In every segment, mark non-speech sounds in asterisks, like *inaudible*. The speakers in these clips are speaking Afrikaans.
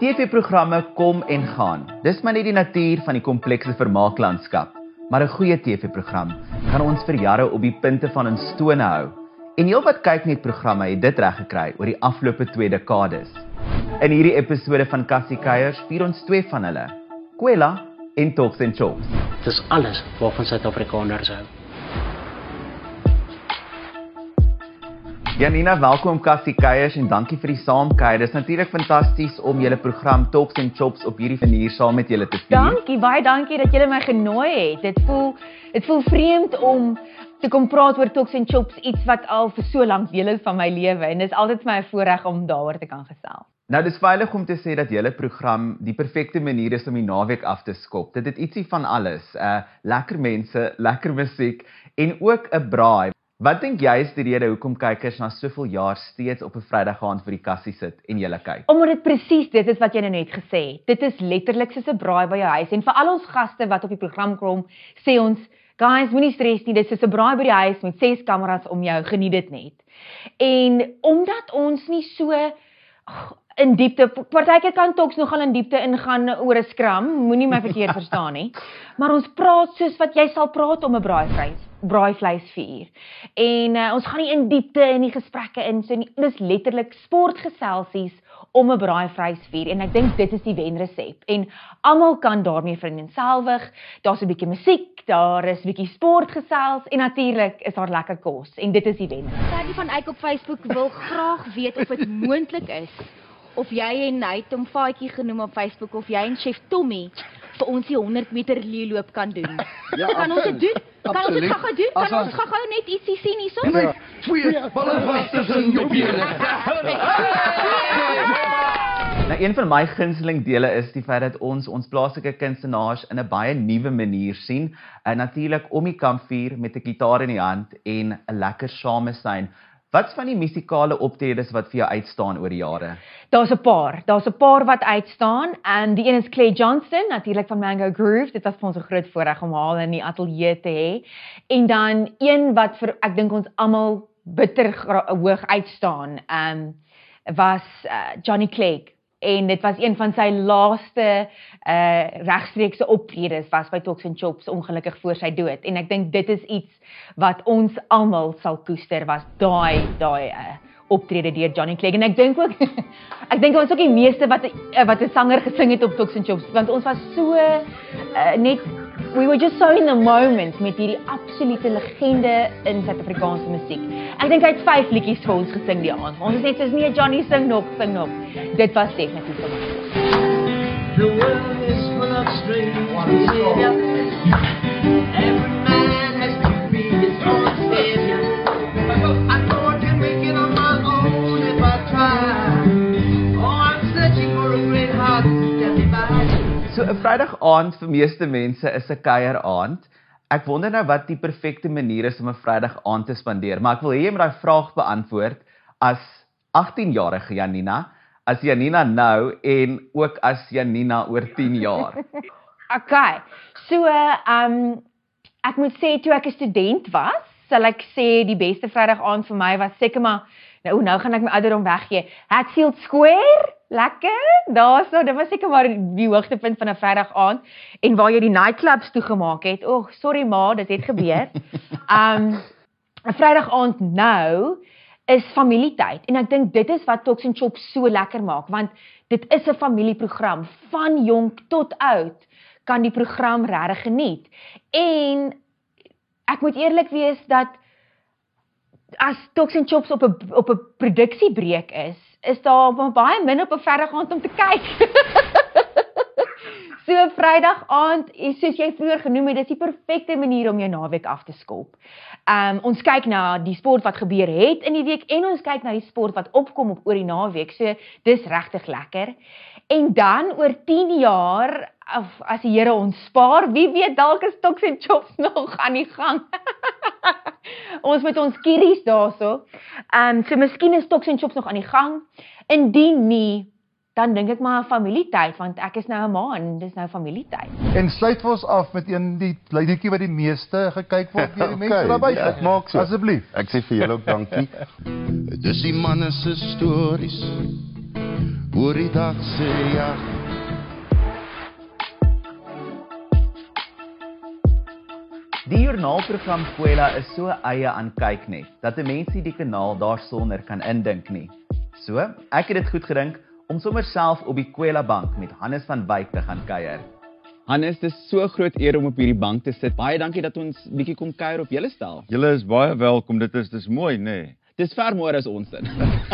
TV-programme kom en gaan. Dis maar net die natuur van die komplekse vermaaklandskap. Maar 'n goeie TV-program kan ons vir jare op die punte van ons stone hou. En heelwat kyk net programme het dit reg gekry oor die afgelope 2 dekades. In hierdie episode van Cassie Keiers vier ons twee van hulle, Kwela en Talks and Chops. Dis alles waarvan Suid-Afrikaners hou. Janina, welkom Cassie Keiers en dankie vir die saamkuier. Dis natuurlik fantasties om julle program Talks and Chops op hierdie manier saam met julle te vier. Dankie, baie dankie dat julle my genooi het. Dit voel dit voel vreemd om te kom praat oor Talks and Chops, iets wat al vir so lank deel is van my lewe en dit is altyd vir my 'n voorreg om daaroor te kan gesels. Nou dis veilig om te sê dat julle program die perfekte manier is om die naweek af te skop. Dit het ietsie van alles. Uh lekker mense, lekker musiek en ook 'n braai. Wat dink jy is die rede hoekom kykers na soveel jaar steeds op 'n Vrydag aand vir die kassie sit en julle kyk? Omdat dit presies dit is wat jy nou net gesê het. Dit is letterlik soos 'n braai by jou huis en vir al ons gaste wat op die program kom, sê ons Guys, moenie stres nie. Dit is 'n braai by die huis met 6 kameras om jou. Geniet dit net. En omdat ons nie so in diepte partykeer kan talks nogal in diepte ingaan oor 'n skram, moenie my verkeerd verstaan nie. *laughs* Maar ons praat soos wat jy sal praat om 'n braaivleis, braaivleisvuur. En uh, ons gaan nie in diepte in die gesprekke in so nie. Dis letterlik sportgeselsies om 'n braaivleisvuur en ek dink dit is die wenresep. En almal kan daarmee vereenselwig. Daar's 'n bietjie musiek, daar is 'n bietjie sportgesels en natuurlik is daar lekker kos en dit is die wen. Sadie van Eyck op Facebook wil graag weet of dit *laughs* moontlik is of jy en hy het hom Faatjie genoem op Facebook of jy en Chef Tommy vir ons die 100 meter leeuloop kan doen. *laughs* Ja, kan ons dit doen? Kan ons dit gou-gou doen? Kan ons gou-gou net ietsie sien hierso? Net twee balle vas tussen jou bene. *laughs* Nou een van my gunsteling dele is die feit dat ons ons plaaslike kunstenaars in 'n baie nuwe manier sien. En natuurlik om die kampvuur met 'n gitaar in die hand en 'n lekker samesyn. Wat's van die musikale optredes wat vir jou uitstaan oor die jare? Daar's 'n paar. Daar's 'n paar wat uitstaan. En die een is Clay Johnston, natuurlik van Mango Groove. Dit was vir ons 'n groot voorreg om haar in die ateljee te hê. En dan een wat vir ek dink ons almal bitter hoog uitstaan, um was uh, Johnny Clegg en dit was een van sy laaste uh regstreekse optredes was by Talks and Chops ongelukkig voor sy dood. En ek dink dit is iets wat ons almal sal koester was daai daai uh optrede deur Johnny Clegg. En ek dink ook *laughs* ek dink ons ook die meeste wat uh, wat 'n sanger gesing het op Talks and Chops want ons was so uh, net we were just so in the moment met hierdie absolute legende in Suid-Afrikaanse musiek. Ek dink hy het 5 liedjies vir ons gesing die aand. Ons is net soos nee Johnny sing nog, sing nog. Dit was definitief vir my. The world is full of strange behavior. Every man So 'n Vrydag aand vir meeste mense is 'n kuier aand. Ek wonder nou wat die perfekte manier is om 'n Vrydag aand te spandeer, maar ek wil hê jy moet daai vraag beantwoord as 18-jarige Janina, as Janina nou en ook as Janina oor 10 jaar. *laughs* Okay. So, ehm um, ek moet sê toe ek 'n student was, sal ek sê die beste Vrydag aand vir my was seker maar nou nou gaan ek my ouderdom weggee. Hatfield Square, lekker. Daarso, dit was seker maar die hoogtepunt van 'n Vrydag aand en waar jy die nightclubs toegemaak het. O, oh, sorry ma, dit het gebeur. *laughs* Um, 'n Vrydag aand nou is familietyd en ek dink dit is wat Talks and Chops so lekker maak want dit is 'n familieprogram van jonk tot oud kan die program regtig geniet. En ek moet eerlik wees dat as Talks and Chops op 'n op 'n produksiebreek is, is daar baie min op 'n verder aand om te kyk. *laughs* So Vrydag aand, soos jy vroeër genoem het, dis die perfekte manier om jou naweek af te skop. Ehm um, ons kyk na die sport wat gebeur het in die week en ons kyk na die sport wat opkom op oor die naweek. So dis regtig lekker. En dan oor 10 jaar of as die Here ons spaar, wie weet dalk is Toks en Chops *laughs* nog aan die gang. Ons met ons kieries daarso. Ehm um, so miskien is Toks en Chops nog aan die gang. Indien nie, dan dink ek maar familietyd want ek is nou 'n ma en dis nou familietyd. En sluit vir ons af met een die liedjie wat die meeste gekyk word deur die *laughs* mense Okay, daar buite. ja, ek maak so. Asseblief. Ek sê vir julle ook dankie. *laughs* Dis die manne se stories oor die dag se jag. Die joernaalprogram Kwela is so eie aan kyknet dat 'n mens nie die kanaal daarsonder kan indink nie. So, ek het dit goed gedink om sommer self op die Kwela bank met Hannes van Wyk te gaan kuier. Hannes, dit is so groot eer om op hierdie bank te sit. Baie dankie dat ons bietjie kom kuier op julle stel. Julle is baie welkom. Dit is dis mooi, nê. Nee. Dis ver mooier as ons dit.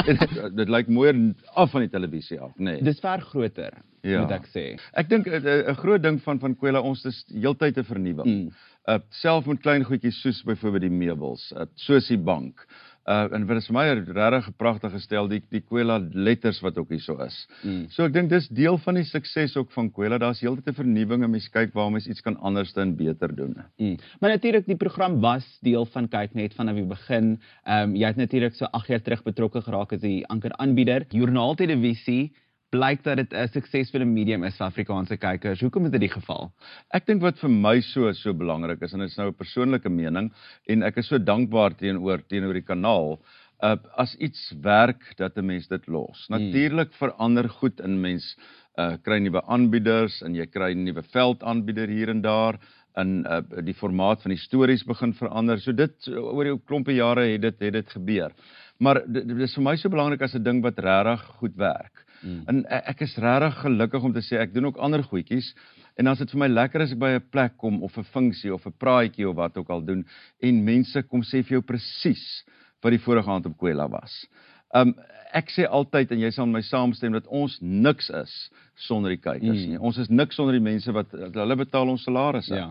dit, *laughs* dit lyk mooier af van die televisie af, nê. Nee. Dis ver groter, Ja. moet ek sê. Ek dink 'n 'n groot ding van van Kwela ons is heeltyd te vernuwing. Mm. Uh self met klein goedjies soos byvoorbeeld die meubels, uh, soos die bank. Uh en wat is vir my regtig 'n pragtige stel die die Kwela letters wat ook hierso is. Mm. So ek dink dis deel van die sukses ook van Kwela. Daar's heeltyd 'n vernuwing en mens kyk waar mens iets kan anders en beter doen. Mm. Maar natuurlik die program was deel van Kyknet vanaf die begin. Ehm um, jy het natuurlik so 8 jaar terug betrokke geraak as die ankeraanbieder. Joernaaltelevisie blyk dat dit 'n suksesvolle medium is vir Afrikaanse kykers. Hoekom is dit die geval? Ek dink wat vir my so so belangrik is en dit is nou 'n persoonlike mening en ek is so dankbaar teenoor teenoor die kanaal uh as iets werk dat 'n mens dit los. Hmm. Natuurlik verander goed in mens uh kry nuwe aanbieders en jy kry nuwe veldaanbieder hier en daar en uh die formaat van die stories begin verander. So dit oor die klompe jare het dit het dit gebeur. Maar dit is vir my so belangrik as 'n ding wat regtig goed werk. Mm. En e- ek is regtig gelukkig om te sê ek doen ook ander goedjies en as dit vir my lekker is ek by 'n plek kom of 'n funksie of 'n praatjie of wat ook al doen en mense kom sê vir jou presies wat die vorige aand op Kwela was. Um ek sê altyd en jy sal met my saamstem dat ons niks is sonder die kykers Mm. nie. Ons is niks sonder die mense wat hulle betaal ons salarisse. Ja.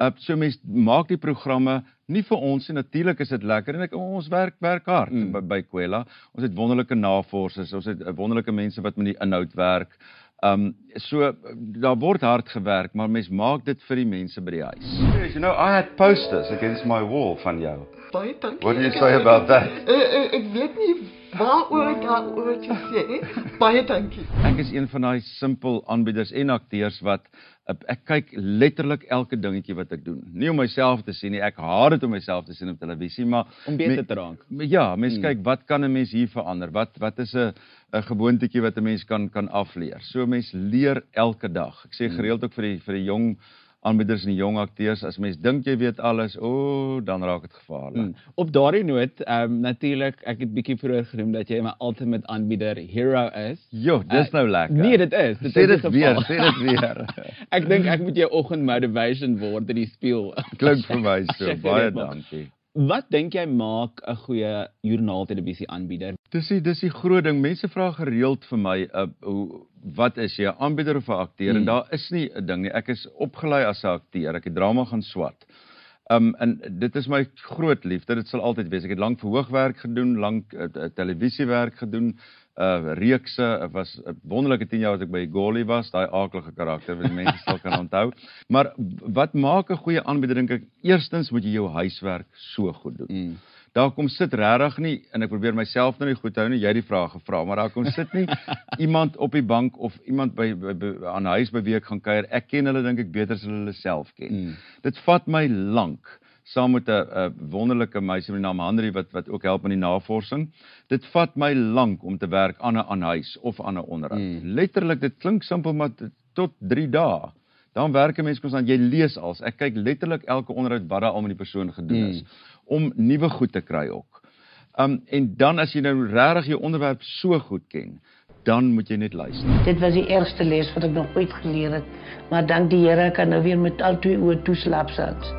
Uh so mense maak die programme nie vir ons nie. Natuurlik is dit lekker en ek ons werk werk hard Mm. by, by Kwela. Ons het wonderlike navorsers, ons het uh, wonderlike mense wat met die inhoud werk. Um so daar word hard gewerk, maar mens maak dit vir die mense by die huis. You know, I had posters against my wall van jou. Baie dankie. What do you say about that? Uh, uh, ek weet nie waaroor daaroor te sê. Baie dankie. Ek is een van daai simpel aanbieders en akteurs wat ek kyk letterlik elke dingetjie wat ek doen. Nie om myself te sien nie, ek haat dit om myself te sien op televisie, maar Om beter me- te raak. Ja, mens Hmm. kyk wat kan 'n mens hier verander? Wat wat is 'n 'n gewoontetjie wat 'n mens kan kan afleer? So mens leer elke dag. Ek sê Hmm. gereeld ook vir die vir die jong aanbieders en die jong akteurs as mens dink jy weet alles, o, oh, dan raak dit gevaarlik. Mm. Op daardie noot, ehm um, natuurlik, ek het bietjie vroeër genoem dat jy my ultimate aanbieder hero is. Jo, dis Uh, nou lekker. Nee, dit is. Dit Sê is dit weer, sê dit weer. *laughs* ek dink ek moet jou oggend motivation word in die speel. *laughs* Klink vir my so. Baie dankie. Wat dink jy maak 'n goeie joernaaltelevisie aanbieder? Dis die dis die groot ding. Mense vra gereeld vir my, uh, hoe wat is jy, 'n aanbieder of 'n akteur? Mm. En daar is nie 'n ding nie. Ek is opgelei as 'n akteur. Ek het drama gaan swat. Um en dit is my groot liefde. Dit sal altyd wees. Ek het lank verhoogwerk gedoen, lank uh, uh, televisiewerk gedoen, uh reekse. Ek was 'n wonderlike 10 jaar wat ek by Goli was, daai aaklige karakter wat mense sal kan onthou. Maar wat maak 'n goeie aanbieder dink ek? Eerstens moet jy jou huiswerk so goed doen. Mm. Daar kom sit regtig nie en ek probeer myself nou nie goed hou nie. Jy het die vraag gevra, maar daar kom sit nie *laughs* iemand op die bank of iemand by, by, by aan huis by wie ek gaan kuier. Ek ken hulle dink ek beter as hulle hulle self ken. Mm. Dit vat my lank saam met 'n wonderlike meisie met die naam Henry wat wat ook help met die navorsing. Dit vat my lank om te werk aan 'n aan huis of aan 'n onderhoud. Mm. Letterlik, dit klink simpel maar tot 3 dae. Dan werk 'n mens konstant. Jy lees als. Ek kyk letterlik elke onderhoud wat daar al met die persoon gedoen is om nuwe goed te kry ook. Um en dan as jy nou regtig jou onderwerp so goed ken, dan moet jy net luister. Dit was die ergste les wat ek nog ooit geleer het. Maar dank die Here kan nou weer met al twee oë toeslaap sats.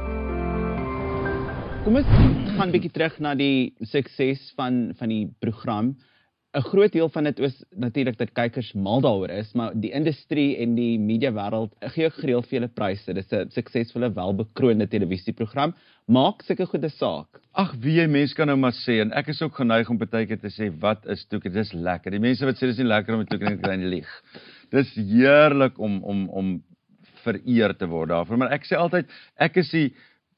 Kom ons gaan 'n bietjie terug na die sukses van van die program. 'n Groot deel van dit is natuurlik dat kykers mal daaroor is, maar die industrie en die media wêreld gee ook gereeld vele pryse. Dis 'n suksesvolle, welbekroonde televisieprogram. Maak sulke goeie saak. Ag, wie jy mens kan nou maar sê en ek is ook geneig om baie keer te sê wat is toekie? Dis lekker. Die mense wat sê dis nie lekker om 'n toekie te nie lieg. Dis heerlik om om om vereer te word daarvoor, maar ek sê altyd ek is die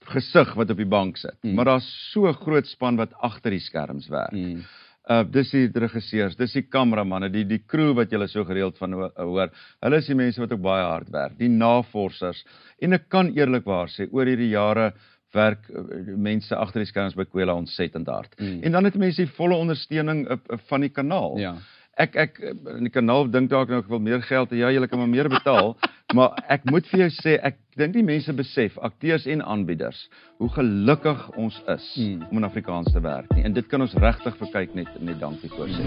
gesig wat op die bank sit. Mm. Maar daar's so 'n groot span wat agter die skerms werk. Mm. Uh dis die regisseurs, dis die kameramanne, die die crew wat julle so gereeld van ho- hoor. Hulle is die mense wat ook baie hard werk, die navorsers. En ek kan eerlikwaar sê oor hierdie jare werk uh, mense agter die skerms by Kwela ontsettend hard. Mm. En dan het mense die volle ondersteuning uh, van die kanaal. Ja. Ek ek in die kanaal dink dalk nou ek wil meer geld hê. Ja, julle kan maar meer betaal, *laughs* maar ek moet vir jou sê ek dink die mense besef, akteurs en aanbieders, hoe gelukkig ons is Hmm. om in Afrikaans te werk nie. En dit kan ons regtig vir kyk net net dankie voor sê.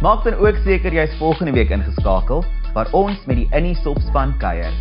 Maak dan ook seker jy's volgende week ingeskakel waar ons met die Innie Sopspan kuier.